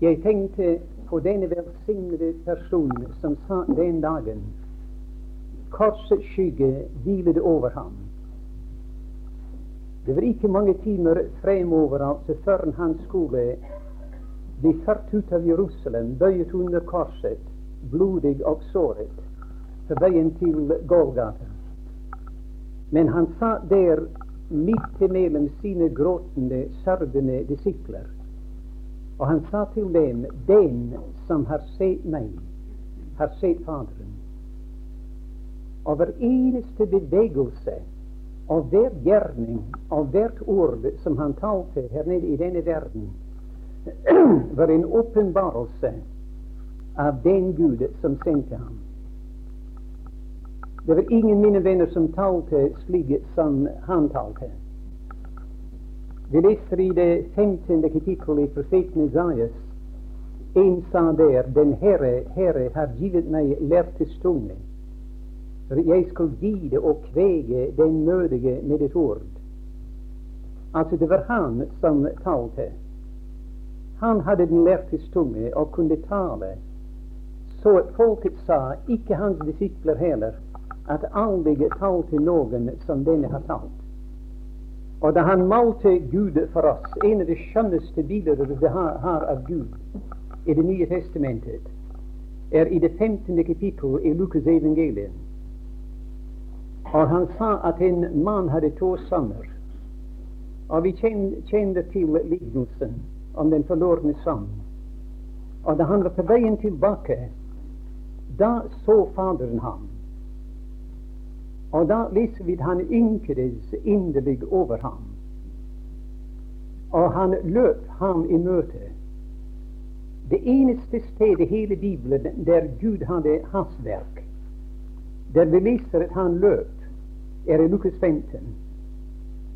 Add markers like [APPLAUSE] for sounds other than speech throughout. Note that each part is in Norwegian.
Jeg tenkte på denne velsignede personen som sa den dagen korsets skygge hvilet over ham. Det var ikke mange timer fremover altså før han skulle bli ført ut av Jerusalem, bøyet under korset, blodig og såret, på veien til Golgata. Men han satt der midt imellom sine gråtende, sørgende disipler. Og han sa til dem, den som har sett meg, har sett Faderen. Og hver eneste bevegelse og hver gjerning og hvert ord som han talte her nede i denne verden, [CLEARS THROAT] var en åpenbarelse av den Gud som sendte ham. Det var ingen mine venner som talte slik som han talte. Vi leser i det 15. kapittel i profeten Isaias. En sa der, Den Herre, Herre har givet meg lærtes tunge, for jeg skal vide og kvege den nødige med et ord. Altså, det var han som talte. Han hadde den lærtes tunge og kunne tale, så at folket sa, ikke hans disipler heller, at aldri talte noen som denne har talt. Og da han malte Gud for oss, en av de skjønneste bilder vi har, av Gud i Det nye testamentet, er i det 15. kapittel i Lukas evangelium. Og han sa at en mann hadde to sønner. Og vi kjenner til lignelsen om den forlorne sønn. Og da han var på veien tilbake, da så Faderen ham. Og da leser vi at han ynkedes inderlig over ham. Og han løp ham i møte. Det eneste stedet i hele Bibelen der Gud hadde hastverk, der vi leser at han løp, er i Lukas 15.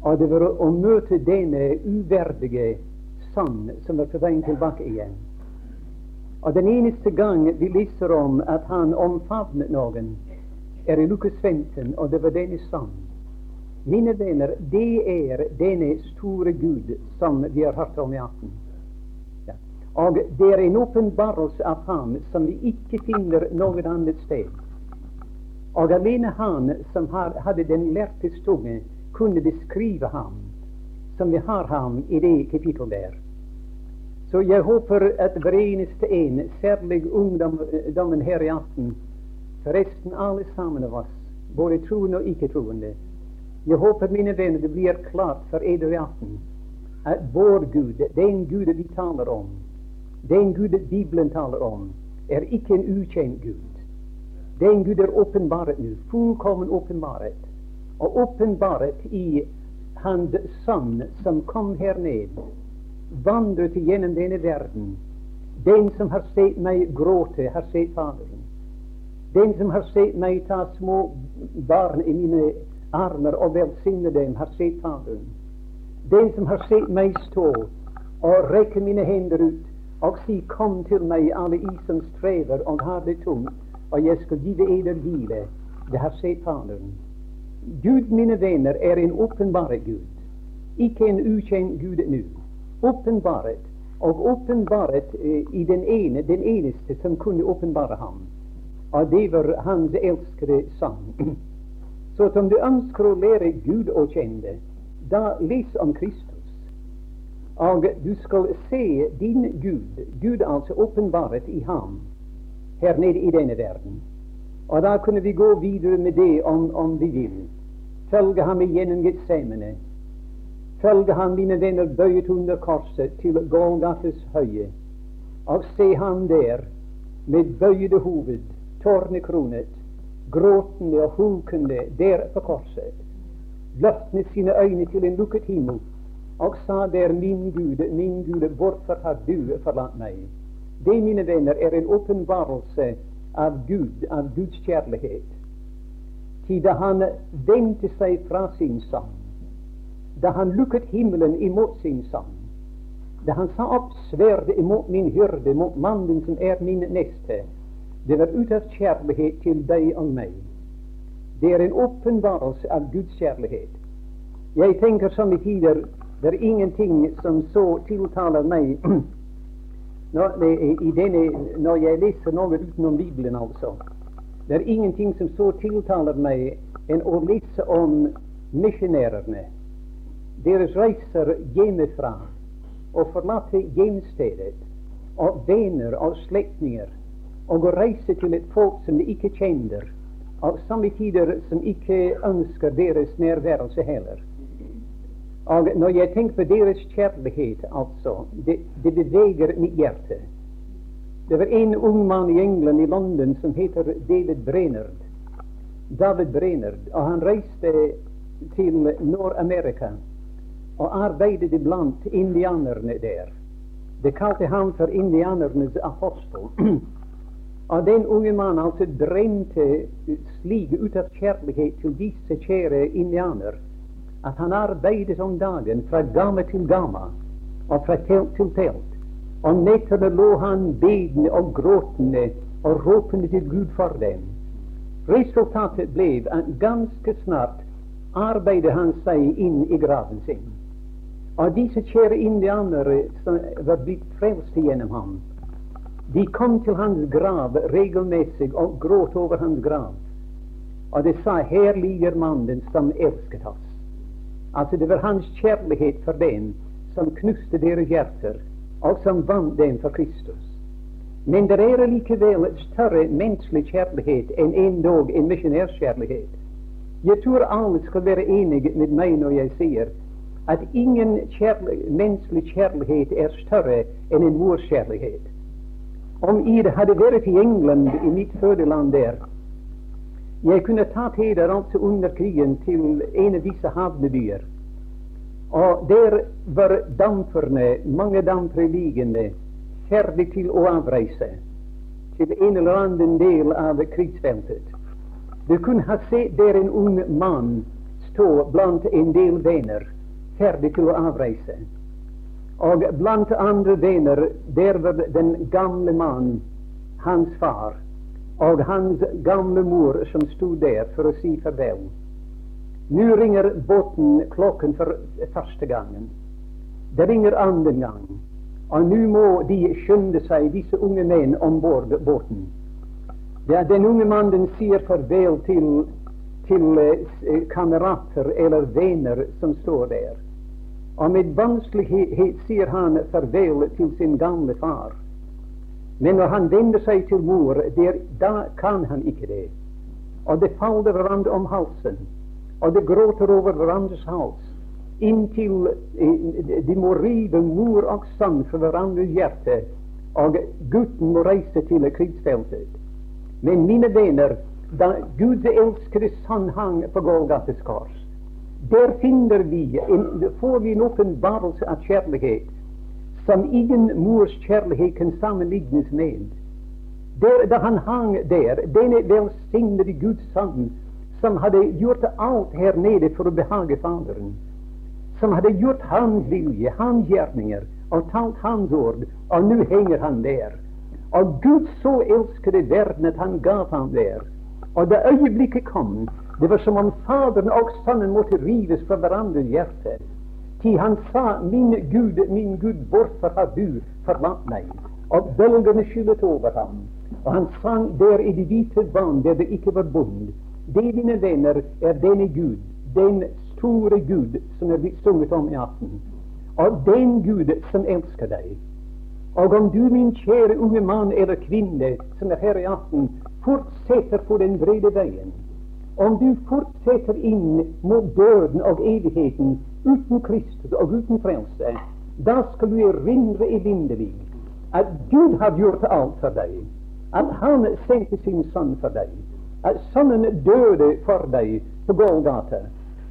Og det var å møte denne uverdige sønn som var på vei tilbake igjen. Og den eneste gang vi leser om at han omfavnet noen, er i Lukas 15, og det var denne sang. Mine venner, det er denne store Gud som vi har hørt om i aften. Ja. Og det er en åpenbarelse av ham som vi ikke finner noe annet sted. Og alene han som hadde den lærte tunge, kunne beskrive ham som vi har ham i det kapittelet der. Så jeg håper at hver eneste en, særlig ungdommen her i aften, Forresten alle sammen av oss, både troende og ikke-troende. Jeg håper, mine venner, det blir klart for eder aften at vår Gud, den Gud vi taler om, den Gud Bibelen taler om, er ikke en ukjent Gud. Den Gud er åpenbaret nå, fullkommen åpenbaret, og åpenbaret i Hans Sønn som kom her ned, vandret gjennom denne verden. Den som har sett meg gråte, har sett Faderen. Den som har sett meg ta små barn i mine armer og velsigne dem, har sett Faderen. Den som har sett meg stå og rekke mine hender ut og si 'Kom til meg, alle i som strever og har det tungt, og jeg skal give eder hvile', det har sett Faderen. Gud, mine venner, er en åpenbare Gud, ikke en ukjent Gud nå. Åpenbaret, og åpenbaret eh, i den ene, den eneste som kunne åpenbare ham og det var hans elskede sang. Så om du ønsker å lære Gud å kjenne, da les om Kristus. Og du skal se din Gud, Gud altså åpenbaret i ham, her nede i denne verden. Og da kunne vi gå videre med det om, om vi vil. Følge ham igjennom Getsemane. Følge ham, mine venner, bøyet under korset til Golgates høye. Og se ham der med bøyde hoved tårnekronet, gråtende og hunkende der på korset, løftende sine øyne til en lukket himmel og sa der, min Gud, min Gud, hvorfor har du forlatt meg? Det, mine venner, er en åpenbarelse av Gud, av Guds kjærlighet. Til da han vendte seg fra sin sang, da han lukket himmelen imot sin sang, da han sa opp sverdet imot min hyrde, mot mannen som er min neste, det var ut av kjærlighet til deg og meg. Det er en åpenbarelse av Guds kjærlighet. Jeg tenker somme tider det er ingenting som så tiltaler meg [CLEARS THROAT] når, i denne, når jeg leser noe utenom Bibelen, altså. Det er ingenting som så tiltaler meg enn å lese om misjonærene. Deres reiser hjemmefra og forlate hjemstedet og venner og slektninger og å reise til et folk som de ikke kjenner, og samme tider som ikke ønsker deres nærværelse heller. Og når jeg tenker på deres kjærlighet, altså, det, det beveger mitt hjerte. Det var en ung mann i England, i London, som heter David Brainerd. David Brainerd, og han reiste til Nord-Amerika og arbeidet blant indianerne der. Det kalte han for indianernes apostel. [CLEARS THROAT] og den unge mannen altså drømte slik ut av kjærlighet til disse kjære indianer at han arbeidet om dagen fra gamme til gamme og fra telt til telt. Og nettene lå han bedende og gråtende og ropende til Gud for dem. Resultatet ble at ganske snart arbeidet han seg inn i graven sin. Og disse kjære indianere var blitt frelst gjennom ham, de kom til hans grav regelmessig og gråt over hans grav. Og de sa 'Her ligger mannen som elsket oss'. Altså det var hans kjærlighet for dem som knuste deres hjerter, og som vant dem for Kristus. Men det er likevel større menneskelig kjærlighet enn endog en misjonærkjærlighet. Jeg tror alle skal være enige med meg når jeg sier at ingen kjærlighet, menneskelig kjærlighet er større enn en mors kjærlighet. Om jeg hadde vært i England, i mitt fødeland der, jeg kunne tatt heder altså under krigen til en av disse havnebyer. Og der var damperne, mange dampere liggende, ferdig til å avreise til en eller annen del av krigsfeltet. Du kunne ha sett der en ung mann stå blant en del venner ferdig til å avreise. Og blant andre venner, der var den gamle mann, hans far, og hans gamle mor som sto der for å si farvel. Nå ringer båten klokken for første gangen. Det ringer andre gang. Og nå må de skynde seg, disse unge menn, om bord båten. Den unge mannen sier farvel til, til eh, kamerater eller venner som står der. Og med vanskelighet sier han farvel til sin gamle far. Men når han vender seg til mor, der, da kan han ikke det. Og det faller hverandre om halsen, og det gråter over hverandres hals, inntil eh, de må rive mor og sang fra hverandres hjerte, og gutten må reise til krigsfeltet. Men mine venner, da Guds elskede sønn hang på Golgates kors, der finner vi, får vi en åpenbarelse av kjærlighet som ingen mors kjærlighet kan sammenlignes med. Der, da han hang der, denne velsignede Guds sønn, som hadde gjort alt her nede for å behage Faderen, som hadde gjort hans vilje, hans gjerninger, og talt hans ord, og nå henger han der. Og Gud så elsket verden at han gav ham der. Og da øyeblikket kom, det var som om Faderen og Sønnen måtte rives fra hverandres hjerte. Til han sa, min Gud, min Gud, hvorfor har du forlatt meg? Og bølgene skyllet over ham. Og han sang der i det hvite vann der det ikke var bond. Det, mine venner, er denne Gud, den store Gud som er blitt sunget om i aften. Og den Gud som elsker deg. Og om du, min kjære unge mann eller kvinne som er her i aften, fortsetter på den brede veien om du fortsetter inn mot døden og evigheten uten Kristus og uten frelse, da skal du erindre evinnelig at Gud har gjort alt for deg. At Han sendte sin sønn for deg. At Sønnen døde for deg på Golgata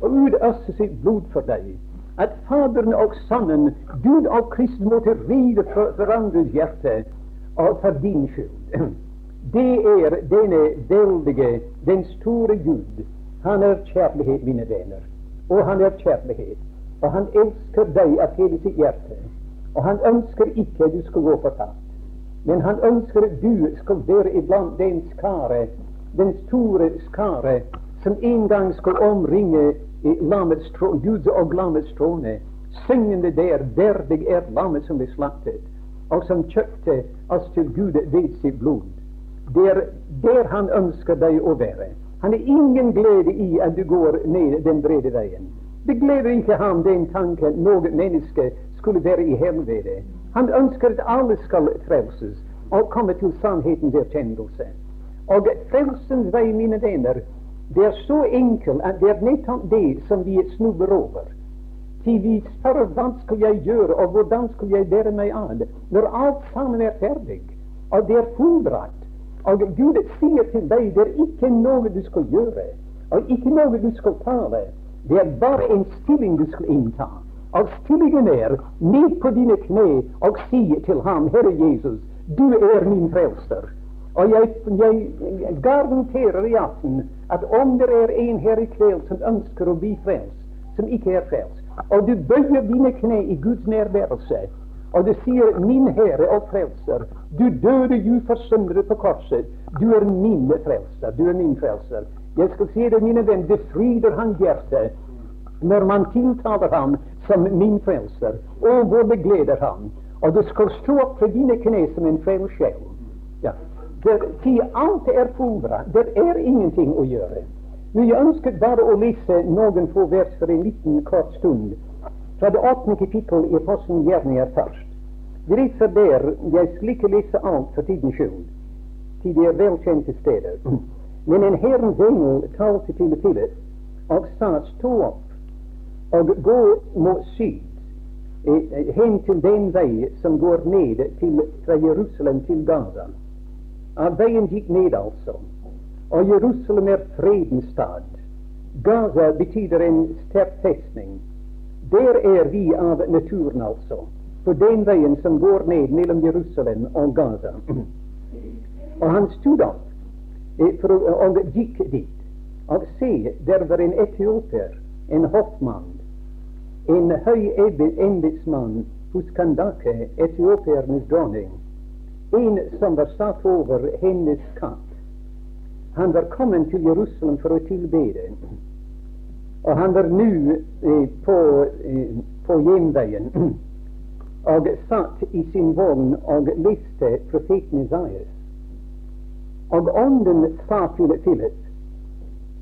og utøste sitt blod for deg. At Faderen og Sønnen, Gud og Kristus, måtte ride for hverandres hjerte og for din skyld. Det er denne veldige, den store Gud. Han er kjærlighet, mine venner. Og han er kjærlighet. Og han elsker deg av hele sitt hjerte. Og han ønsker ikke du skal gå fortapt. Men han ønsker at du skal være iblant den skare, den store skare, som en gang skal omringe lammets Gud og lammets trone, syngende der, verdig er lammet som ble slaktet. og som kjøpte oss til Gud ved sitt blod. Det er der han ønsker deg å være. Han har ingen glede i at du går ned den brede veien. Det gleder ikke ham den tanken noe menneske skulle være i helvete. Han ønsker at alle skal frelses og komme til sannhetens erkjennelse. Og frelsens vei, mine venner, det er så enkel at det er nettopp det som vi snubler over. Til vi spør hva skal jeg gjøre, og hvordan skal jeg bære meg an, når alt sammen er ferdig, og det er fullbrakt. Og Gud sier til deg det er ikke noe du skal gjøre, og ikke noe du skal tale. Det er bare en stilling du skal innta. Og stillingen er ned på dine kne og si til ham, Herre Jesus, du er min frelser. Og jeg, jeg garanterer i aften at om det er en her i kveld som ønsker å bli frelst, som ikke er frelst, og du bøyer dine kne i Guds nærværelse, og det sier 'Min Herre og Frelser', du døde jo for syndere på korset, du er min frelser, du er min frelser. Jeg skal si det, mine venner, det fryder han hjertet når man tiltaler ham som min frelser, og hvor det gleder ham. Og du skal stå opp for dine kne som en frelst. Ja. Si alt er fullbra. Det er ingenting å gjøre. Men jeg ønsket bare å lese noen få vers for en liten kort stund fra det åttende kapittel i Fossen Gjerninger først. Leser der Jeg skal ikke lese alt for tidens skyld, til de er velkjente steder. Men en Herrens engel talte til Philip og sa stå opp og gå mot syd, eh, hen til den vei som går ned til, fra Jerusalem til Gaza. Av veien gikk ned, altså. Og Jerusalem er fredens stad. Gaza betyr en sterk festning. Der er vi av naturen, altså. På den veien som går ned mellom Jerusalem og Gaza. [CLEARS THROAT] Og han stod opp og gikk dit. Og se, der var en etioper, en hoffmann, en høy embetsmann hos Kandake, etiopernes dronning en som var satt over hennes katt. Han var kommet til Jerusalem for å tilbede. Og han var nå eh, på, eh, på hjemveien [CLEARS THROAT] og satt i sin vogn og leste profeten Isaias. Og ånden sa til Philip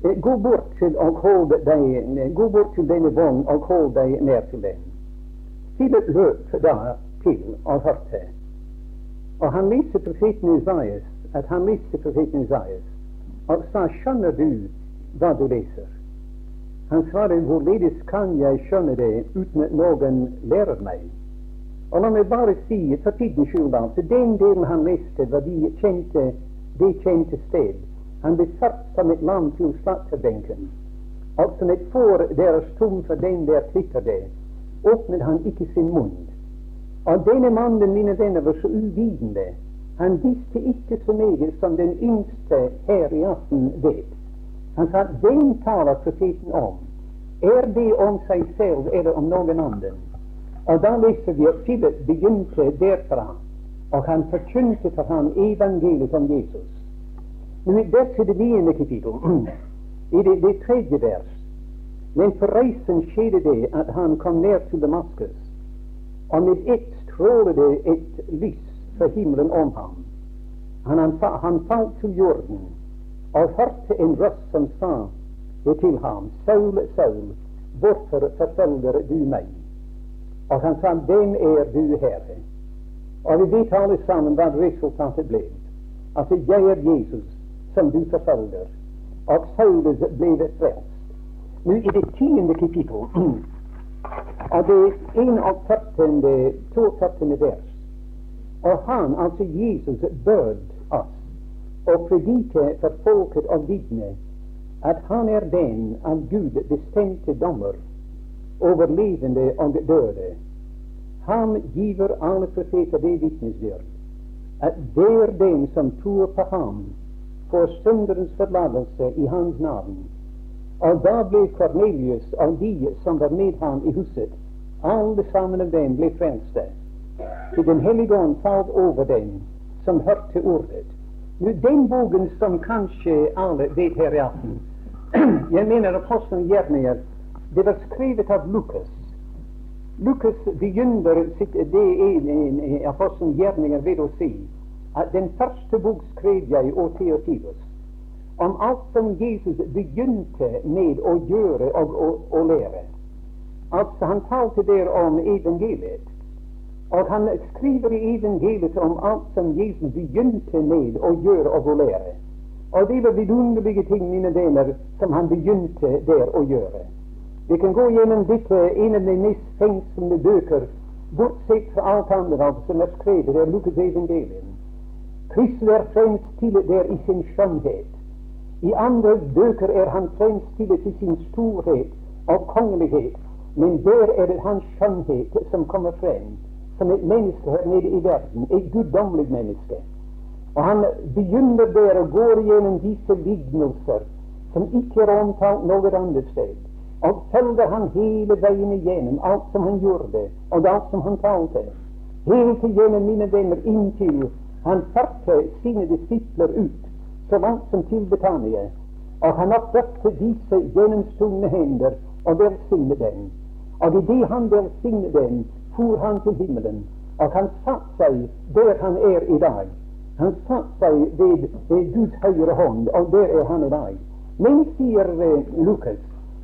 eh, Gå bort til og hold deg Gå bort til denne vogn og hold deg nær til den. Philip løp da til og hørte. Og han leste profeten Isaias, at han leste profeten Isaias, og sa, skjønner du hva du leser? Han svarer hvorledes kan jeg skjønne det uten at noen lærer meg? Og la meg bare si, for tidens skyld, at den delen han leste, var de kjente, det kjente sted. Han ble satt som et lam til slakterbenken. Og som et får deres tom for den der klipper det, åpnet han ikke sin munn. Og denne mannen, mine venner, var så uvitende. Han visste ikke så meget som den yngste her i aften vet. Han sa hvem taler profeten om? Er det om seg selv eller om noen annen? Og da leser vi at Philip begynte derfra, og han forkynte for ham evangeliet om Jesus. Men dette er det niende kapittel, [CLEARS THROAT] i det, det tredje vers. Men på reisen skjedde det at han kom ned til Damaskus, og med ett strålet det et lys fra himmelen om ham. Han, han, han falt til jorden og hørte en røst som sa til ham, Saul, Saul, hvorfor forfølger du meg? Og han sa, hvem er du, Herre? Og vi vet alle sammen hva resultatet ble. At jeg er Jesus, som du forfølger. Og Saul ble frelst. Nå i det tiende kapittel [CLEARS THROAT] Og det 41. 42. vers. Og han, altså Jesus, bød å predike for folket og vitne at han er den av Gud bestemte dommer over levende og døde. Han giver alle profeter det vitnesbyrd at hver den som tror på ham, får synderens forlatelse i hans navn og da ble Kornelius og de som var med ham i huset, alle sammen av dem ble frelste. Til Den hellige ånd falt over dem som hørte ordet. Nå, Den boken som kanskje alle vet her i aften, [CLEARS THROAT] jeg mener apostelen Gjerninger, det var skrevet av Lukas. Lukas begynner sitt, det er apostelen gjerninger ved å si at den første bok skrev jeg og Theotivus om alt som Jesus begynte med å gjøre og å lære. Altså, han talte der om evangeliet. Og han skriver i evangeliet om alt som Jesus begynte med å gjøre og å lære. Og det var vidunderlige ting, mine venner, som han begynte der å gjøre. Vi kan gå gjennom dette en av de mest fengslende bøker, bortsett fra alt annet som er skrevet, er Lukas evangelium. Kristus er fremstilt der i sin skjønnhet. I andre bøker er han fremstilt i sin storhet og kongelighet. Men der er det hans skjønnhet som kommer frem, som et menneske her nede i verden, et guddommelig menneske. Og han begynner der og går gjennom disse lignelser som ikke er omtalt noe annet sted. Og følger han hele veien igjennom alt som han gjorde, og alt som han talte. Helt igjennom, mine venner, inntil han førte sine disipler ut, så langt som til Betania. Og han oppdrette disse gjennomstungne hender og velsignet dem. Og idet han velsignet dem, for han til himmelen. Og han satte seg der han er i dag. Han satte seg ved, ved Guds høyre hånd, og der er han i dag. Men, sier eh, Lukas,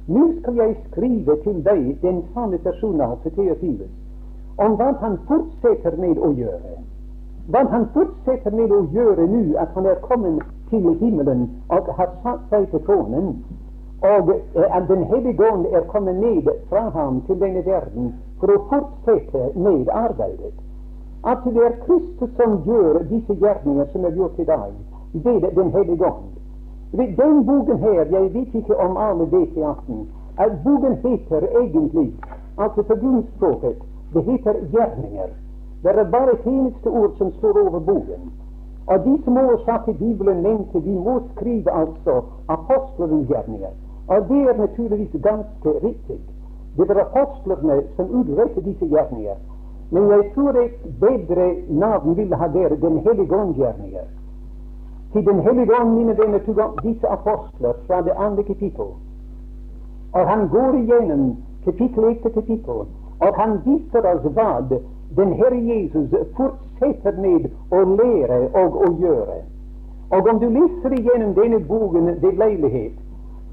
nå skal jeg skrive til deg den sanne personen, om hva han fortsetter med å gjøre. Hva han fortsetter med å gjøre nå at han er kommet til himmelen og har satt seg på tronen, og eh, at Den hellige ånd er kommet ned fra ham til denne verden for å fortsette med arbeidet. At det er Kristus som gjør disse gjerninger som er gjort i dag, ved Den hellige ånd. Den boken her, jeg vet ikke om alle vet i aften, at boken heter egentlig, altså på grunnspråket, det heter gjerninger. Det er bare et eneste ord som står over boken. Og de som oversatte Bibelen, mente de må skrive altså apostelens gjerninger. Og det er naturligvis ganske riktig. Det var apostlene som utførte disse gjerninger. Men jeg tror et bedre navn ville ha der Den hellige ånd-gjerninger. Til Den hellige ånd, mine venner, tok disse apostler fra det andre kapittel. Og han går igjennom kapittel etter kapittel, og han viser oss hva den Herre Jesus fortsetter med å lære og å gjøre. Og om du leser igjennom denne boken ved leilighet,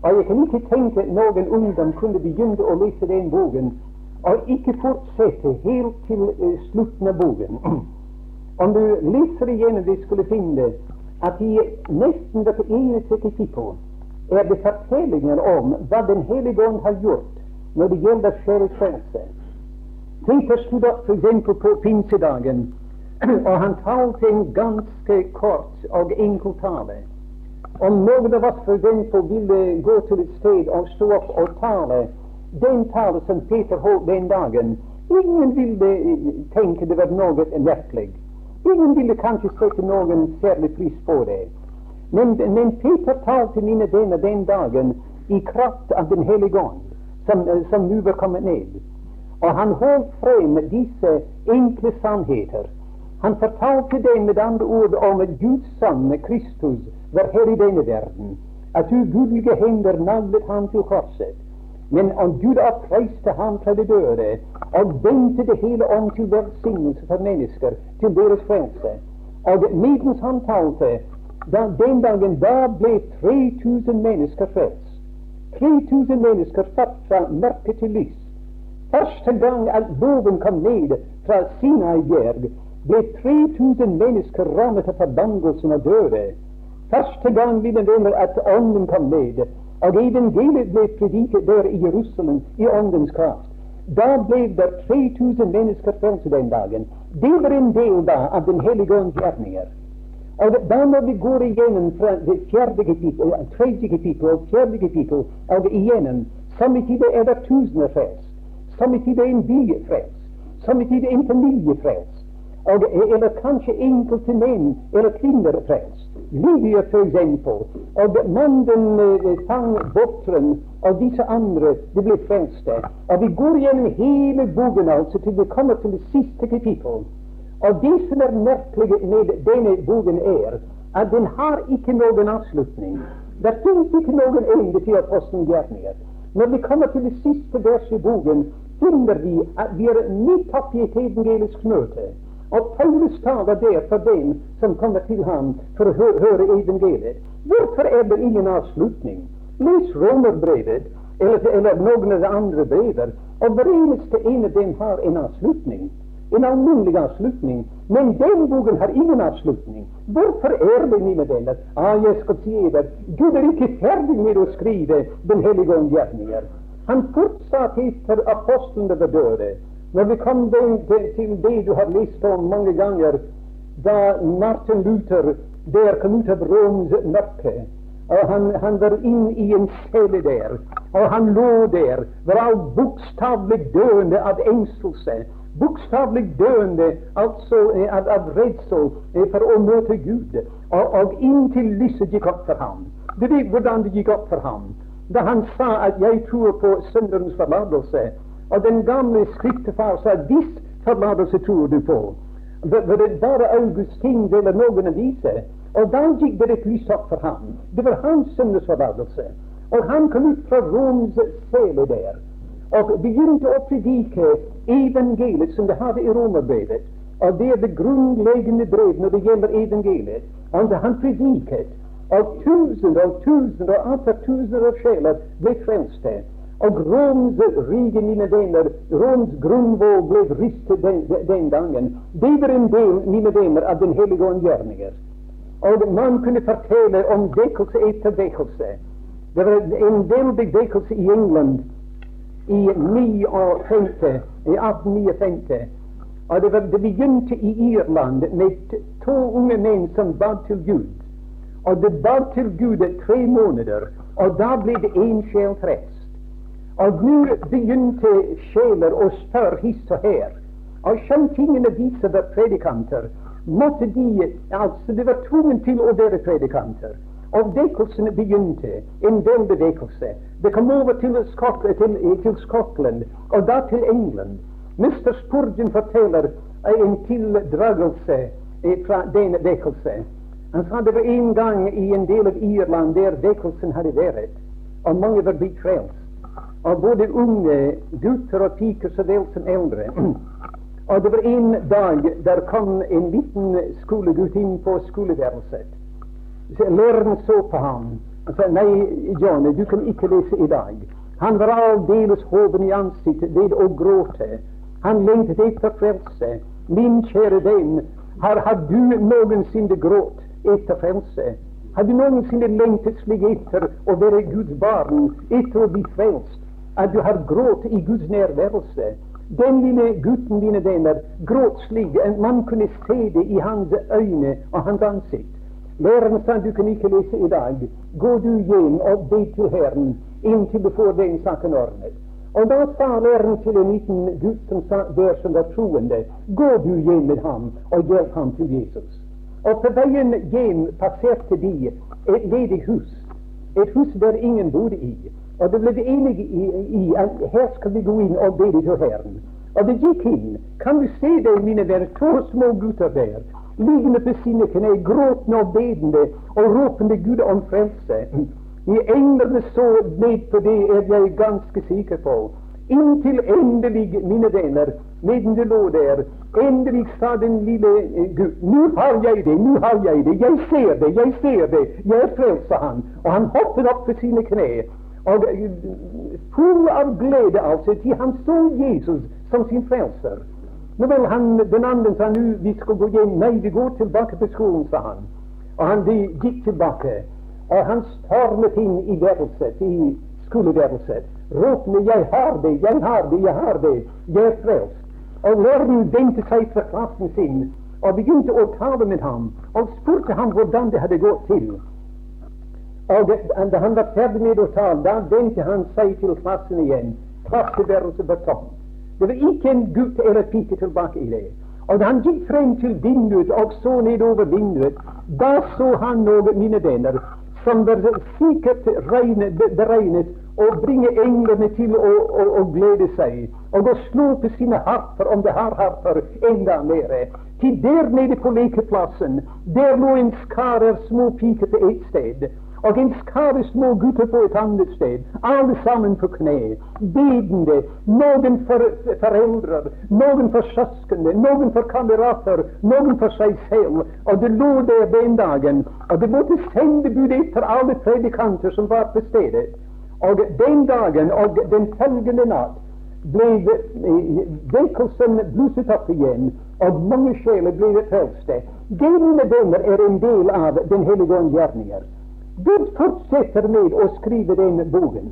og jeg kan ikke tenke at noen ungdom kunne begynne å lese den boken og ikke fortsette helt til uh, slutten av boken. [CLEARS THROAT] Om du leser igjennom det, skulle finne at i nesten hvert eneste kapittel er det fortellinger om hva Den hellige ånd har gjort når det gjelder sjelsfrelse. Peter stod opp f.eks. på pinsedagen, [CLEARS THROAT] og han talte en ganske kort og enkel tale. Om noen av oss eksempel ville gå til et sted og stå opp og tale den tale som Peter holdt den dagen, ingen ville tenke det var noe merkelig. Ingen ville kanskje sette noen særlig pris på det. Men, men Peter talte mine venner den dagen i kraft av Den hellige ånd, som, som nå var kommet ned. Og han holdt frem disse enkle sannheter. Han fortalte dem med andre ord om Guds sønn Kristus var her i denne verden, at ugudelige hender naglet ham til korset. Men om Gud oppreiste ham fra de døde og vendte det hele om til velsignelse for mennesker, til deres frelse. Og medens han talte, da, den dagen da ble 3000 mennesker frelst. 3000 mennesker satt fra mørke til lys. Første gang at loven kom ned fra Sinai-bjerg, ble 3000 mennesker rammet av forbannelsen og døde. Første gang vi venner at Ånden kom ned, og evangeliet ble prediket der i Jerusalem i Åndens kraft. Da ble det 3000 mennesker frelst den dagen. Det var en del da av Den hellige ånds gjerninger. Og da når vi går igjennom fra det fjerde kapittel, tredje kapittel og fjerde kapittel, og samme tid er det tusener tid er en by frelst. Samme tid er en familie frelst. Og, eller kanskje enkelte menn eller kvinner frelst. Lydia for eksempel, og mannen eh, fang bukteren, og disse andre de ble frelste. Og vi går gjennom hele boken altså til vi kommer til det siste kapittel. Og det som er merkelig med denne boken, er at den har ikke noen avslutning. Det finnes ikke noen ende til apostelens gjerninger. Når vi kommer til det siste verset i boken, finner vi at vi er midt oppi et evangelisk møte. Og Paulus taler der for den som kommer til ham for å hø høre evangeliet. Hvorfor er det ingen avslutning? Les Romerbrevet eller, eller noen av de andre brever, og hver eneste en av dem har en avslutning. En alminnelig avslutning. Men den boken har ingen avslutning. Hvorfor er det, mine venner? Ah, jeg skal si dere, Gud er ikke ferdig med å skrive Den hellige ånd gjerninger. Han fortsatte etter apostlene ved døde. Når vi kom til det du har lest om mange ganger, da Martin Luther der kom ut av Roms mørke og han, han, var inn i en celle der, og han lå der, var bokstavelig døende av engstelse bokstavelig døende altså eh, av, av redsel eh, for å møte Gud. Og, og inntil lyset gikk opp for ham. Du vet hvordan det gikk opp for ham da han sa at 'jeg tror på synderens forlatelse'. Og den gamle skriftefar sa 'hvis forlatelse tror du på'. Var det bare Augustin eller noen av disse? Og da gikk det et lys opp for ham. Det var hans sønnes forlatelse. Og han kom ut fra Roms sele der og begynte å predike evangeliet som det hadde i romerbrevet. Og det er det grunnleggende brev når det gjelder evangeliet. Og han prediket, og tusener og tusener og atter tusener av sjeler ble frelste. Og Roms rike, mine venner, Roms grunnvoll ble ristet den, den, gangen. Det var en del, mine venner, av Den hellige ånd gjerninger. Og man kunne fortelle om vekkelse etter vekkelse. Det var en veldig vekkelse i England i 59, i 1859. Og det, var, det begynte i Irland med to unge menn som ba til Gud. Og det ba til Gud tre måneder, og da ble det én sjel frelst. Og nå begynte sjeler å spørre hist og her. Og skjønt tingene av disse var predikanter, måtte de altså De var tvunget til å være predikanter. Og vekkelsene begynte, en veldig vekkelse. Det kom over til, Skok til, til Skottland, og da til England. Mr. Spurgeon forteller en tildragelse fra denne vekkelse. Han sa det var en gang i en del av Irland der vekkelsen hadde vært, og mange var blitt frelst. Og både unge gutter og piker så vel som eldre. [CLEARS THROAT] og det var en dag der kom en liten skolegutt inn på skoleværelset. Læreren så på ham og sa nei, Johnny, du kan ikke lese i dag. Han var aldeles hoven i ansiktet ved å gråte. Han lengtet etter frelse. Min kjære venn, har, har du noensinne grått etter frelse? Har du noensinne lengtet slik etter å være Guds barn, etter å bli frelst, at du har grått i Guds nærværelse? Den lille gutten, mine venner, gråt slik at man kunne se det i hans øyne og hans ansikt. Læreren sa du kan ikke lese i dag. Gå du hjem og be til Herren inntil du får den saken ordnet. Og da sa læreren til en liten gutt som sa der som var troende, gå du hjem med ham og hjelp ham til Jesus. Og på veien hjem passerte de et ledig hus, et hus der ingen bodde i. Og det ble enige i, i, at her skal vi gå inn og be til Herren. Og det gikk inn. Kan du se det, mine venner, to små gutter der liggende på sine kne, gråtende og bedende og ropende Gud om frelse. I englene så ned på det, er jeg ganske sikker på. Inntil endelig, mine venner, medan det lå der, endelig sa den lille eh, Gud Nå har jeg det, nå har jeg det, jeg ser det, jeg ser det, jeg frelser han. Og han hoppet opp på sine kne. Og eh, full av glede, altså, til han så Jesus som sin frelser. Nå vel, han, den andre sa nå vi skal gå hjem. Nei, vi går tilbake på skolen, sa han. Og han de gikk tilbake. Og han stormet inn i værelset, i skoleværelset, ropende 'Jeg har det, jeg har det, jeg har det, jeg er frelst'. Og læreren vendte seg fra klassen sin og begynte å tale med ham og spurte ham hvordan det hadde gått til. Og da han var ferdig med å tale, da vendte han seg til klassen igjen. Klasseværelset var tomt. Det var ikke en gutt eller pike tilbake i det. Og da han gikk frem til vinduet og så nedover vinduet, da så han noen, mine venner, som var sikkert beregnet å bringe englene til å, å, å, glede seg, og å slå på sine harper, om de har harper, enda mer. Til der nede på lekeplassen, der lå en skare små piker på ett sted. Og en skare små gutter på et annet sted, alle sammen på kne, bedende. Noen for foreldre, noen for søsknene, noen for kamerater, noen for seg selv. Og det lå der den dagen, og det måtte sende bud etter alle predikanter som var på stedet. Og den dagen og den følgende natt ble vekkelsen blusset opp igjen, og mange sjeler ble frelste. Det, mine venner, er en del av Den hellige ånds gjerninger. Gud fortsetter med å skrive den boken.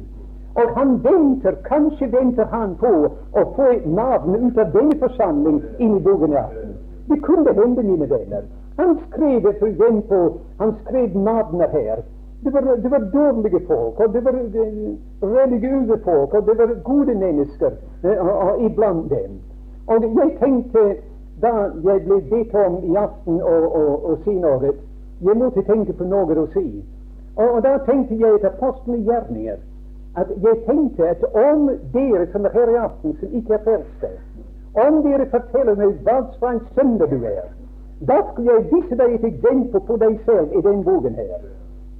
Og han venter, kanskje venter han på å få et navn ut av denne forsamling inn i boken. Det kunne hende, mine venner. Han skrev for eksempel, han skrev navnet her. Det var, det var, dårlige folk, og det var religiøse folk, og det var gode mennesker uh, iblant dem. Og jeg tenkte, da jeg ble bedt om i aften å si noe, jeg måtte tenke på noe å si. Og, og da tenkte jeg til i gjerninger at jeg tenkte at om dere som er her i aften, som ikke er frelste, om dere forteller meg hva slags synder du er, da skal jeg vise deg et eksempel på deg selv i den boken her.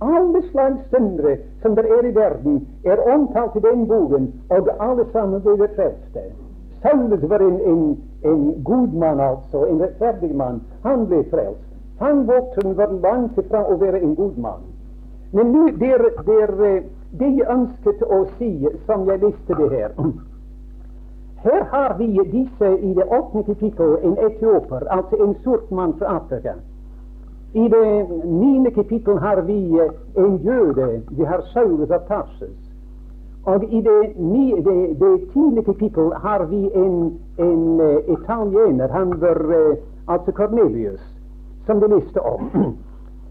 Alle slags syndere som det er i verden, er omtalt i den boken, og alle sammen ble frelste. Saulus var en, en, en god mann, altså, en rettferdig mann. Han ble frelst. Han vokste var langt fra å være en god mann. Men nu, det, er, det, er, eh, det jeg ønsket å si, som jeg leste det her Her har vi disse i det åttende kapittel en etioper, altså en sort mann fra Afrika. I det niende kapittel har vi eh, en jøde, vi har Saulus av Tarsus. Og i det, ni, det, det tiende kapittel har vi en, en uh, italiener, han var altså Cornelius, som vi leste om. [CLEARS THROAT]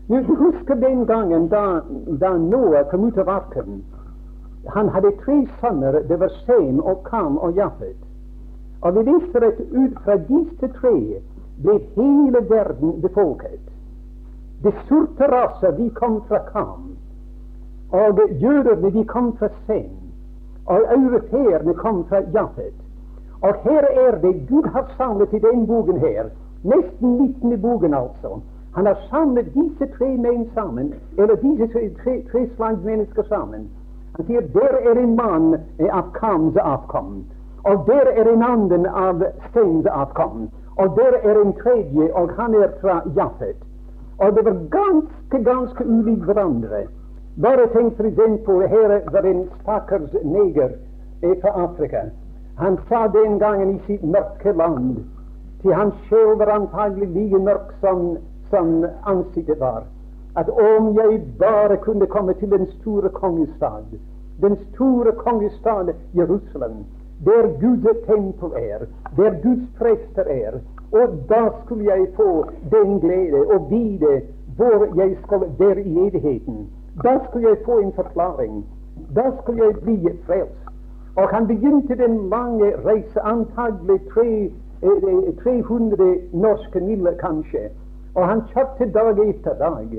Du husker den gangen da, da Noah kom ut av arken. Han hadde tre sønner. Det var Sem og Kam og Jafet. Og vi viser at ut fra disse tre ble hele verden befolket. De sorte raser de kom fra Kam. Og jødene de kom fra Sem. Og europeerne kom fra Jafet. Og her er det Gud har samlet i den boken her. Nesten midten i boken, altså han har samlet disse tre menn sammen, eller tre, tre slags mennesker sammen. Han sier der er en mann av Kams avkom, og der er en annen av Steins avkom, og der er en tredje, og han er fra Jafet. Og det ganske, ganske ulikt hverandre. Bare tenk for eksempel her var en stakkars neger fra Afrika. Han sa den gangen i sitt mørke land til hans sjel var antagelig like mørk som som ansiktet var. At om jeg bare kunne komme til den store kongestad, den store kongestad Jerusalem, der Guds tempel er, der Guds prester er, og da skulle jeg få den glede og vite hvor jeg skal være i evigheten. Da skulle jeg få en forklaring. Da skulle jeg bli frelst. Og han begynte den lange reise, antagelig 300 eh, eh, norske mil, kanskje. Og han kjørte dag etter dag.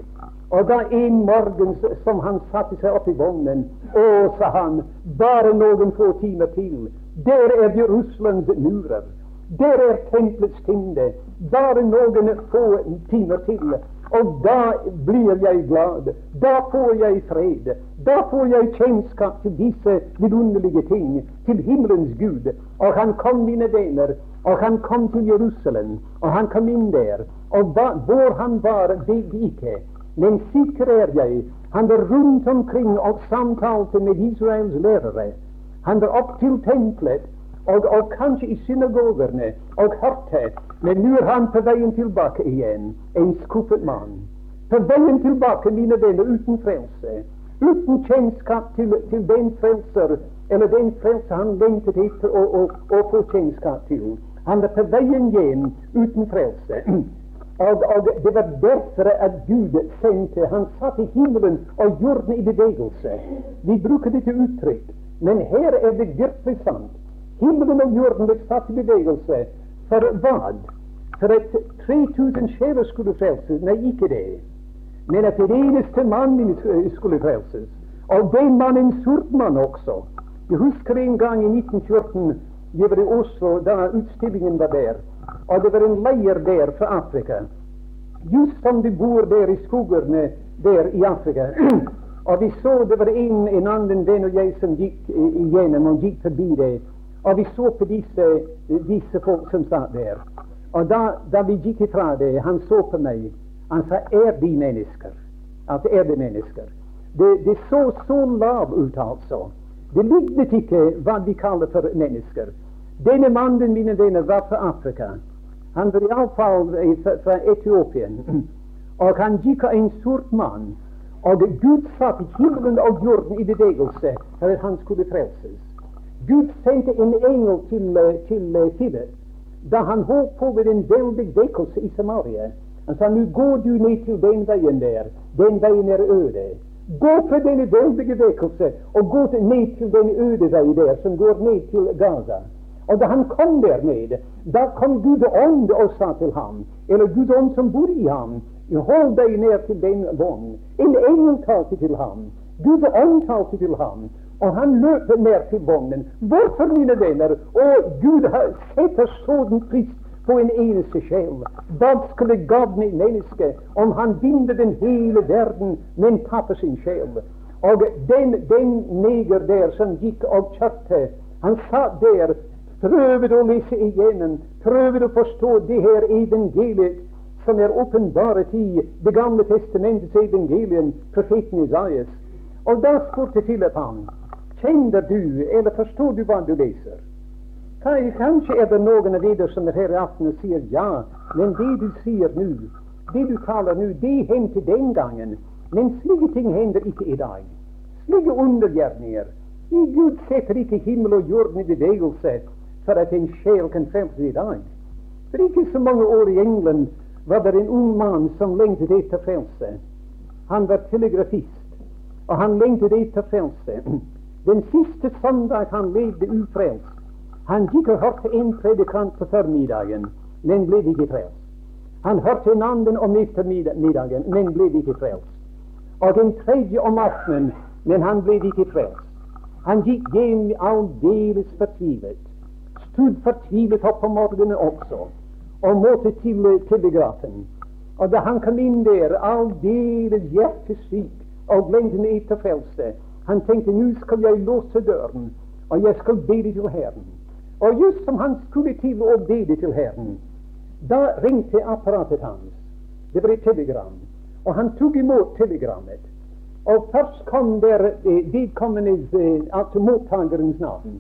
Og da en morgen som han satte seg opp i vognen, å, sa han, bare noen få timer til. Der er Jerusalems murer. Der er tempelets tinde, Bare noen få timer til. Og da blir jeg glad. Da får jeg fred. Da får jeg kjennskap til disse vidunderlige ting. Til himmelens Gud. Og han kom, mine venner, og han kom til Jerusalem. Og han kom inn der. Og hva, hvor han var, vet vi ikke. Men sikker er jeg, han var rundt omkring og samtalte med Israels lærere. Han var opp til tempelet og, og kanskje i synagogene og hørte. Men nå er han på veien tilbake igjen, en skuffet mann. På veien tilbake, mine venner, uten frelse. Uten kjennskap til, til den frelser, eller den frelse han lengtet etter å, få kjennskap til. Han er på veien hjem uten frelse. Og, og, det var derfor at Gud sendte Han satt i himmelen og jorden i bevegelse. Vi bruker dette uttrykk, men her er det virkelig sant. Himmelen og jorden ble satt i bevegelse. For hva? For at 3000 sjeler skulle frelses? Nei, ikke det. Men at det eneste mann skulle frelses. Og den mannen sort mann også. Jeg husker en gang i 1914 jeg var i Oslo da utstillingen var der. Og det var en leir der fra Afrika. Just som de bor der i skogene der i Afrika. [CLEARS THROAT] Og vi så det var en, en annen venn og jeg som gikk igjennom og gikk forbi det. Og vi så på disse, disse folk som satt der. Og da, da, vi gikk ifra det, han så på meg. Han sa 'Er de mennesker?' At er de mennesker? Det, det så så lav ut, altså. Det lignet ikke hva vi kaller for mennesker. Mannen, mine venner, var fra Afrika. Han var iallfall fra, Etiopien. Og han gikk av en sort mann. Og Gud satte himmelen og jorden i bevegelse for at han skulle frelses. Gud sendte en engel til, til Philip da han holdt på med en veldig vekkelse i Samaria. Han sa nå går du ned til den veien der. Den veien er øde. Gå til denne veldige vekkelse og gå ned til den øde vei der som går ned til Gaza. Og da han kom der ned, da kom Gud ånd og sa til ham, eller Gud ånd som bor i ham, Hold deg ned til den vogn. En engel talte til ham. Gud ånd talte til ham. Og han løp ned til vognen. Hvorfor, mine venner? Og Gud setter sådan pris på en eneste sjel. Hva skulle gagne et menneske om han binder den hele verden, men tapper sin sjel? Og den, den neger der som gikk og kjørte, han satt der, prøvde å lese igjennom, prøvde å forstå det her evangeliet som er åpenbart i Det gamle testamentets evangelium, profeten Isaias. Og da spurte Philip ham, kjenner du, eller forstår du hva du leser? Kanskje er det noen av dere som er her i aften og sier ja, men det du sier nå, det du taler nå, det hendte den gangen. Men slike ting hender ikke i dag. Slike undergjerninger. Gud setter ikke himmel og jorden i bevegelse for at en sjel kan frelses i dag. For ikke så mange år i England var det en ung mann som lengtet etter frelse. Han var telegrafist, og han lengtet etter frelse. [CLEARS THROAT] Den siste søndag han levde ufrelst. Han gikk og hørte en predikant på formiddagen, men ble ikke frelst. Han hørte en annen om ettermiddagen, men ble ikke frelst. Og en tredje om aftenen, men han ble ikke frelst. Han gikk hjem aldeles fortvilet. Stod fortvilet opp om morgenen også og måtte til telegrafen. Og da han kom inn der, aldeles hjertesyk og lengtende etter frelse, han tenkte nå skal jeg låse døren, og jeg skal bede til Herren. Og just som han skulle til å bede til Herren, da ringte apparatet hans. Det et telegram. Og han tok imot telegrammet. Og først kom der eh, vedkommendes, eh, altså mottakerens navn.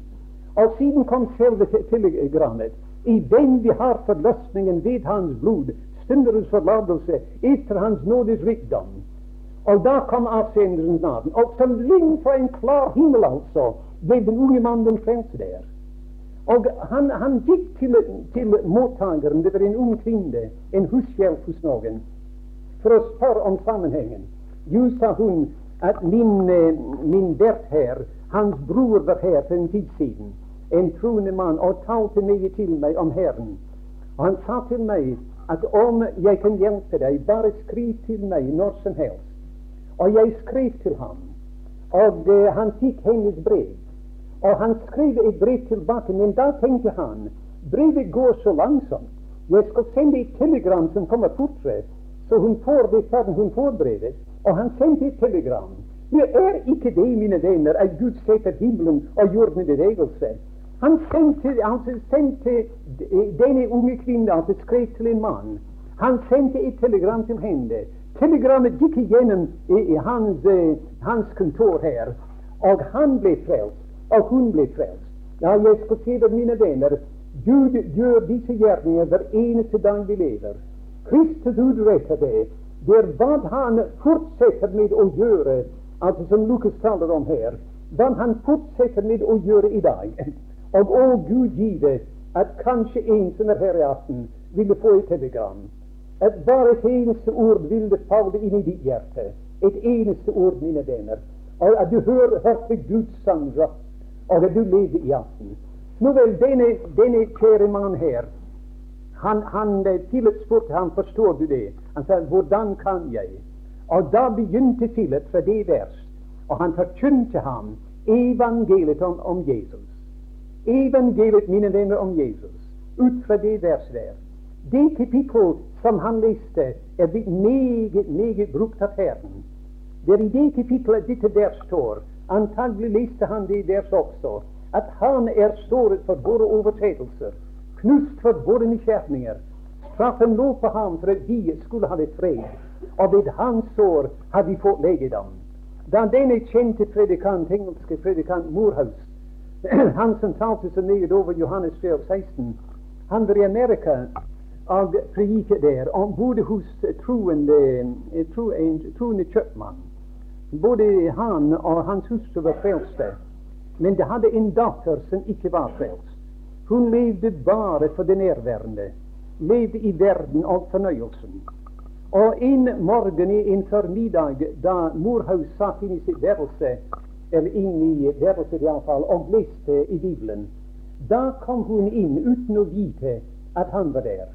Og siden kom selve telegrammet i den vi har forløsningen ved hans blod, synderens forlatelse etter hans nådes rikdom. Og da kom avsenderens navn. Og som lyn fra en klar himmel, altså, ble den unge mannen frelst der. Og han, han gikk til, til mottakeren, det var en ung kvinne, en hushjelp hos noen, for å spørre om sammenhengen. Jo, sa hun, at min, eh, min vert her, hans bror var her for en tid siden en troende mann, og talte mye til meg om Herren. Og han sa til meg at om jeg kan hjelpe deg, bare skriv til meg når som helst. Og jeg skrev til ham, og det, han fikk hennes brev. Og han skrev et brev tilbake, men da tenkte han brevet går så langsomt. Jeg skal sende et telegram som kommer fortere, så hun får det før hun får brevet. Og han sendte et telegram. Det er ikke det, mine venner, at Gud setter himmelen og jorden i bevegelse. Han sendte, han sendte denne unge kvinnen altså skrev til en mann. Han sendte et telegram til henne. Telegrammet gikk igjennom i, i hans, uh, hans, kontor her, og han ble frelst, og hun ble frelst. Ja, jeg skal si det, mine venner, Gud gjør disse gjerninger hver eneste dag vi lever. Kristus utretter det. Det er hva han fortsetter med å gjøre, altså som Lukas taler om her, hva han fortsetter med å gjøre i dag. Og å Gud give at kanskje en som er her i aften, ville få et telegram. At bare et eneste ord ville falle inn i ditt hjerte. Et eneste ord, mine venner. Og at du hører, hørte Guds sangrøst, og du levde i aften. Nå vel, denne, denne kjære mann her, han, han Philip spurte ham forstår du det. Han sa hvordan kan jeg? Og da begynte Philip fra det vers, og han forkynte ham evangeliet om, om Jesus evangeliet, mine venner, om Jesus, ut fra det verset der. Det kapittel som han leste, er meget, meget brukt av Herren. Det er i det kapittelet dette vers står, antagelig leste han det deres også, at han er såret for våre overtredelser, knust for våre nysgjerninger. Straffen lå på ham for at vi skulle ha det fred, og ved hans sår har vi fått legedom. Da denne kjente predikant, engelske predikant Moorhouse, [CLEARS THROAT] han som talte så mye over Johannes 12, 16, han var i Amerika og predikte der, og bodde hos troende, tro, troende kjøpmann. Både han og hans hustru var frelste, men de hadde en datter som ikke var frelst. Hun levde bare for det nærværende, levde i verden og fornøyelsen. Og en morgen i en formiddag da Morhaus satt inn i sitt værelse, eller inn i værelset iallfall, og leste i Bibelen, da kom hun inn uten å vite at han var der.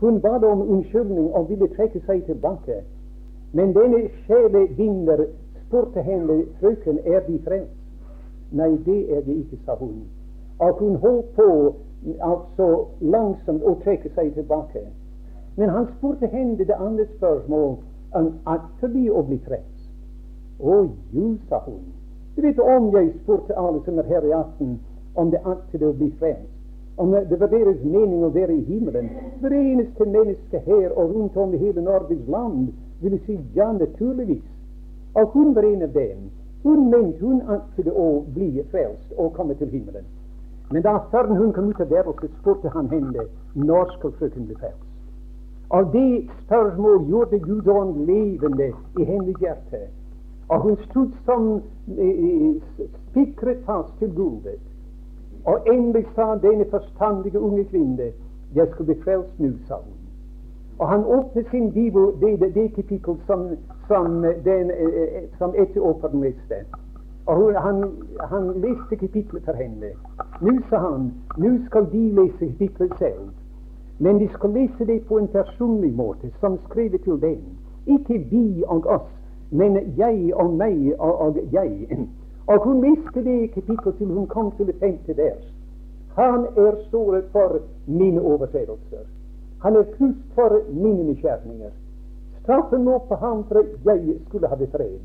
Hun bad om unnskyldning og ville trekke seg tilbake. Men denne sjelevinner spurte henne, 'Frøken, er De frelst?' 'Nei, det er de ikke', sa hun. Og hun holdt på altså langsomt å trekke seg tilbake. Men han spurte henne det andre spørsmål om at forbi å bli frelst. 'Å jo', sa hun. Du vet om jeg spurte alle som er her i aften, om det aktet å bli frelst om det var deres mening å være i himmelen. Hver eneste menneske her og rundt om i hele Norges land ville si ja, naturligvis. Og hun var en av dem. Hun mente hun ønsket å bli frelst og komme til himmelen. Men da før hun kom ut av værelset, spurte han henne når skal frøken bli frelst. Og det spørsmål gjorde Gud ånd levende i hennes hjerte. Og hun stod som eh, spikret fast til gulvet. Og endelig sa denne forstandige unge kvinne jeg skal bli frelst nå, sa hun. Og han åpnet sin bibel, det, det kapittel som, som, den, eh, som etiopen leste. Og han, han leste kapitlet for henne. Nå, sa han, nå skal de lese kapitlet selv. Men de skal lese det på en personlig måte, som skrevet til dem. Ikke vi og oss, men jeg og meg og, og jeg. Og hun leste det kapitlet til hun kom til det femte vers. Han er såret for mine overtredelser. Han er knust for mine nysgjerninger. Straffen lå på ham for at jeg skulle ha det fred.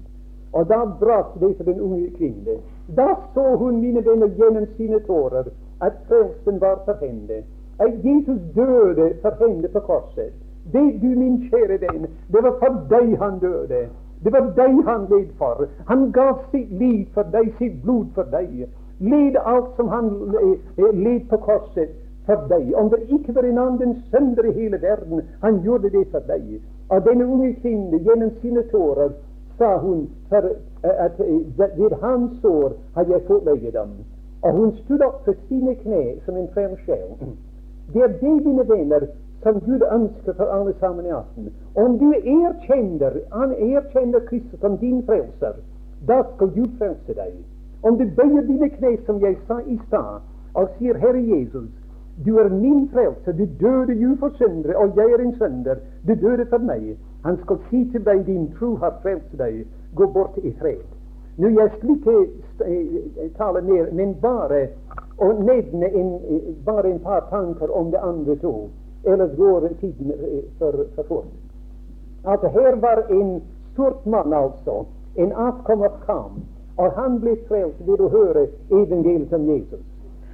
Og da brast det for den unge kvinne. Da så hun, mine venner, gjennom sine tårer at frelsen var for henne. At Jesus døde for henne på korset. Det, du min kjære venn, det var for deg han døde. Det var deg han led for. Han gav sitt liv for deg, sitt blod for deg. Led alt som han eh, led på korset for deg. Om det ikke var en annen sønder i hele verden, han gjorde det for deg. Og denne unge kvinne, gjennom sine tårer, sa hun eh, at eh, ved hans sår har jeg fått legedom. Og hun stod opp for sine kne som en fremskjell. Det er det, mine venner, som Gud ønsker for alle sammen i aften. Om du erkjenner, han erkjenner Kristus som din frelser, da skal Gud frelse deg. Om du bøyer dine kne, som jeg sa i stad, og sier, Herre Jesus, du er min frelse. du døde jo for syndere, og jeg er en synder, du døde for meg. Han skal si til deg, din tro har frelst deg, gå bort i fred. Nå, jeg skal ikke eh, tale mer, men bare og nevne en, eh, bare en par tanker om det andre to ellers går tiden for, for fort. At her var en stort mann, altså. En avkommer kam, og han ble frelst ved å høre evangeliet om Jesus.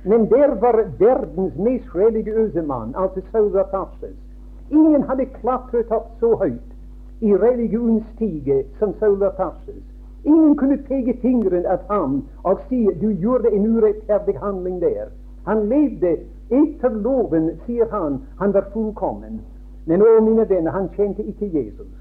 Men der var verdens mest religiøse mann, altså Saul. Ingen hadde klatret opp så høyt i religionsstige som Saul. Ingen kunne peke fingeren at ham og si du gjorde en urettferdig handling der. Han levde etter loven, sier han, han var fullkommen. Men å, mine venner, han kjente ikke Jesus.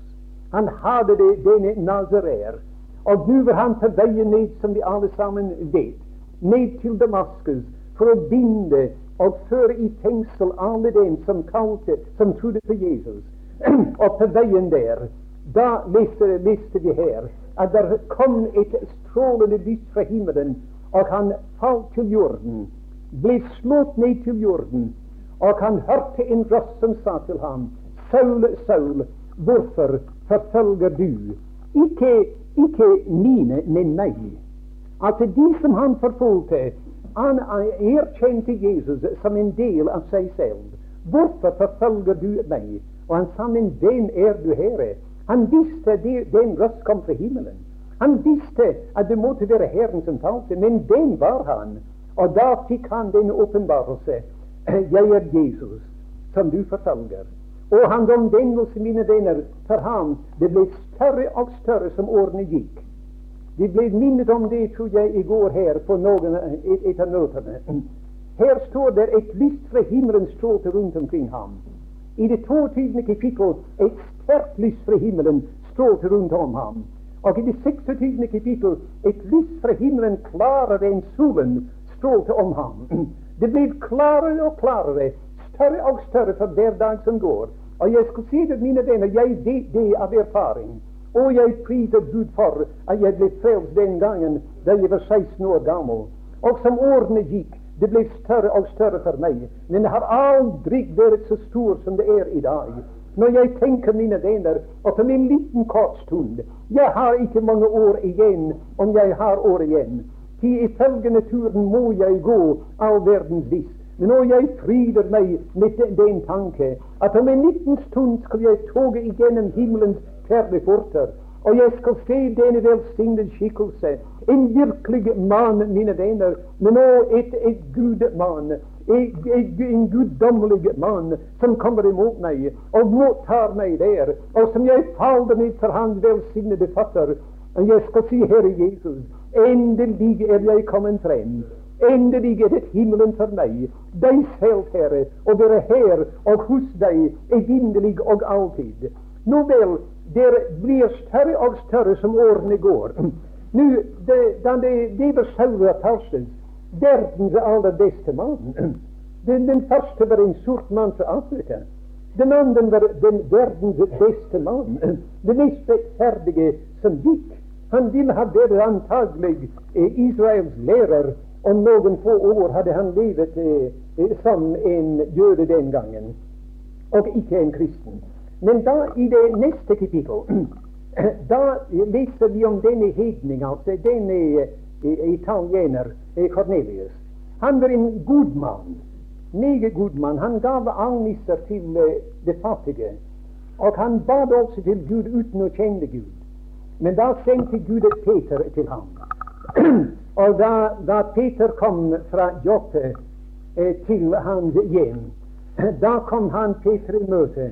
Han hadde det, denne Nazarer. Og nå var han på veien ned, som vi alle sammen vet, ned til Damaskus for å binde og føre i fengsel alle dem som kalte, som trodde på Jesus. [CLEARS THROAT] og på veien der, da leste, vi her at det kom et strålende lys fra himmelen, og han falt til jorden ble slått ned til jorden, og han hørte en røst som sa til ham, Saul, Saul, hvorfor forfølger du ikke, ikke mine, men meg? At de som han forfulgte, han erkjente Jesus som en del av seg selv. Hvorfor forfølger du meg? Og han sa, men hvem er du, Herre? Han visste det, den røst kom fra himmelen. Han visste at det måtte være Herren som talte, men den var han. Og da fikk han den åpenbarelse. [CLEARS THROAT] Jeg er Jesus, som du forfølger. Og hans omvendelse, mine venner, for ham, det ble større og større som årene gikk. Vi ble minnet om det, tror jeg, i går her på noen et, et av møtene. Her står det et lyst fra himmelen strålte rundt omkring ham. I det 22. kapittel et sterkt lys fra himmelen strålte rundt om ham. Og i det 26. kapittel et lys fra himmelen klarere enn solen strålte om ham. Det ble klarere og klarere, større og større for hver dag som går. Og jeg skal si det, mine venner, jeg vet det av erfaring. Og jeg priser Gud for at jeg ble frelst den gangen da jeg var 16 år gammel. Og som årene gikk, det ble større og større for meg. Men det har aldri vært så stor som det er i dag. Når jeg tenker, mine venner, at om en liten kort stund Jeg har ikke mange år igjen, om jeg har år igjen. Til ifølge naturen må jeg gå all verdens vis. Men nå jeg fryder meg med den, den tanke at om en liten stund skal jeg toge igjennom himmelens perleporter, og jeg skal se denne velsignede skikkelse en virkelig mann, mine venner, men òg et, et gudmann. En guddommelig mann som kommer imot meg og mottar meg der, og som jeg faller ned for hans velsignede fatter. Og jeg skal si, Herre Jesus, endelig er jeg kommet frem. Endelig er det himmelen for meg, deg selv, Herre, å være her og hos deg evinnelig og alltid. Nå vel, det blir større og større som årene går. Nu, det, da det, Saul av Tarsus, verdens aller beste mann. Den, den, første var en sort mann fra Afrika. Den andre var den verdens beste mann. Den mest rettferdige som gikk. Han ville ha vært antagelig eh, Israels lærer. Om noen få år hadde han levet eh, eh som en jøde den gangen, og ikke en kristen. Men da, i det neste kapittel [CLEARS THROAT] Da leser vi om denne hedning, altså denne eh, italiener Cornelius. Han var en god mann. Meget god mann. Han gav almisser til det fattige. Og han bad også til Gud uten å kjenne Gud. Men da sendte Gud et Peter til ham. [CLEARS THROAT] og da, da, Peter kom fra Joppe eh, til hans hjem, [CLEARS THROAT] da kom han Peter i møte.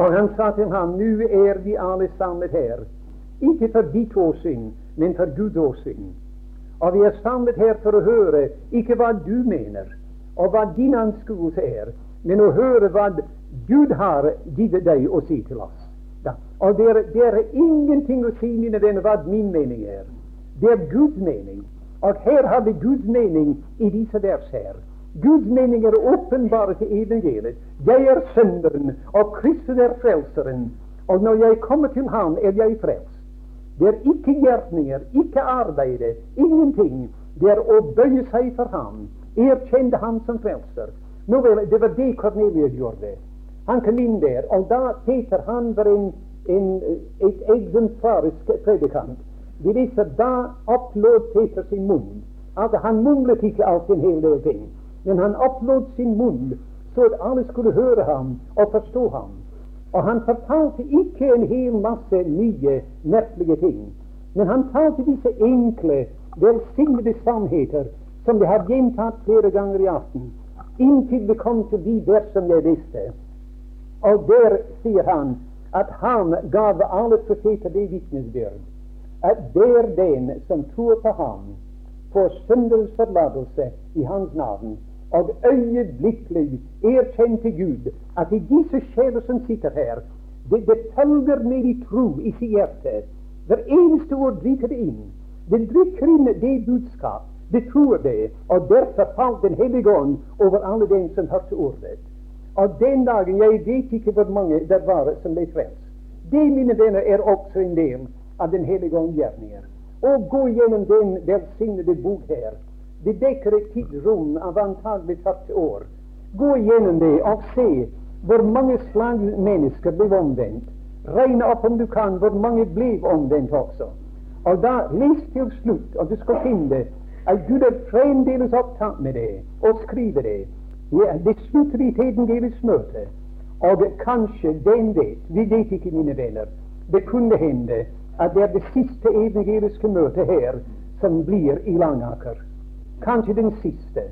Og han sa til ham, nå er vi alle samlet her, ikke for ditt åsyn, men for Guds åsyn. Og vi er samlet her for å høre ikke hva du mener, og hva din anskuelse er, men å høre hva Gud har gitt deg å si til oss. Da. Og det er, det er, ingenting å si, mine venner, hva min mening er. Det er Guds mening. Og her har vi Guds mening i disse vers her. Guds mening er åpenbare til evangeliet. Jeg er synderen, og Kristus er frelseren. Og når jeg kommer til Han, er jeg frelst. Det er ikke gjerninger, ikke arbeide, ingenting. Det er å bøye seg for Ham, erkjenne Ham som frelser. Nå vel, Det var det Kornelius gjorde. Han kom inn der, og da Peter han var en, en, et eksemplarisk predikant. Vi viser da opplod Peter sin munn. Altså, han mumlet ikke alt en hel del ting. Men han opplot sin munn så at alle skulle høre ham og forstå ham. Og han fortalte ikke en hel masse nye, merkelige ting. Men han talte disse enkle, velsignede sannheter som de har gjentatt flere ganger i aften, inntil det kom til de vers som jeg visste. Og der sier han at han gav alle profeter det vitnesbyrd at det er den som tror på ham, får syndens forlatelse i hans navn og øyeblikkelig erkjente Gud at i disse sjeler som sitter her, det, det følger med i tro i sitt hjerte. Hver eneste ord drikker det inn. Det drikker inn det budskap. Det tror det. Og derfor falt Den hellige ånd over alle dem som hørte ordet. Og den dagen Jeg vet ikke hvor mange det var som ble frelst. Det, mine venner, er også en del av Den hellige ånd gjerninger. Og gå gjennom den velsignede bok her det dekker et tidsrom av antagelig 40 år. Gå gjennom det og se hvor mange slag mennesker ble omvendt. Regne opp om du kan hvor mange ble omvendt også. Og da les til slutt, og du skal finne at Gud er fremdeles opptatt med det, og skriver det. Ja, det slutter i tiden deres møte. Og kanskje, den vet, vi vet ikke, mine venner, det kunne hende at det er det siste evangeliske møtet her som blir i Langaker. Kanskje den siste.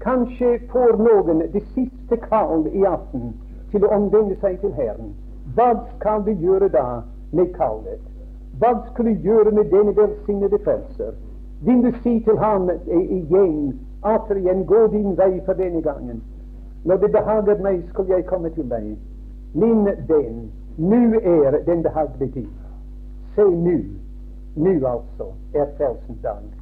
Kanskje får noen det siste kall i aften til å omvende seg til Herren. Hva skal vi gjøre da med kallet? Hva skal vi gjøre med denne velsignede frelser? Vil du si til ham igjen, atter igjen, gå din vei for denne gangen? Når det behager meg, skal jeg komme til deg. Min venn, nå er den behagelige tid. Se nå, nå altså er frelsens dag.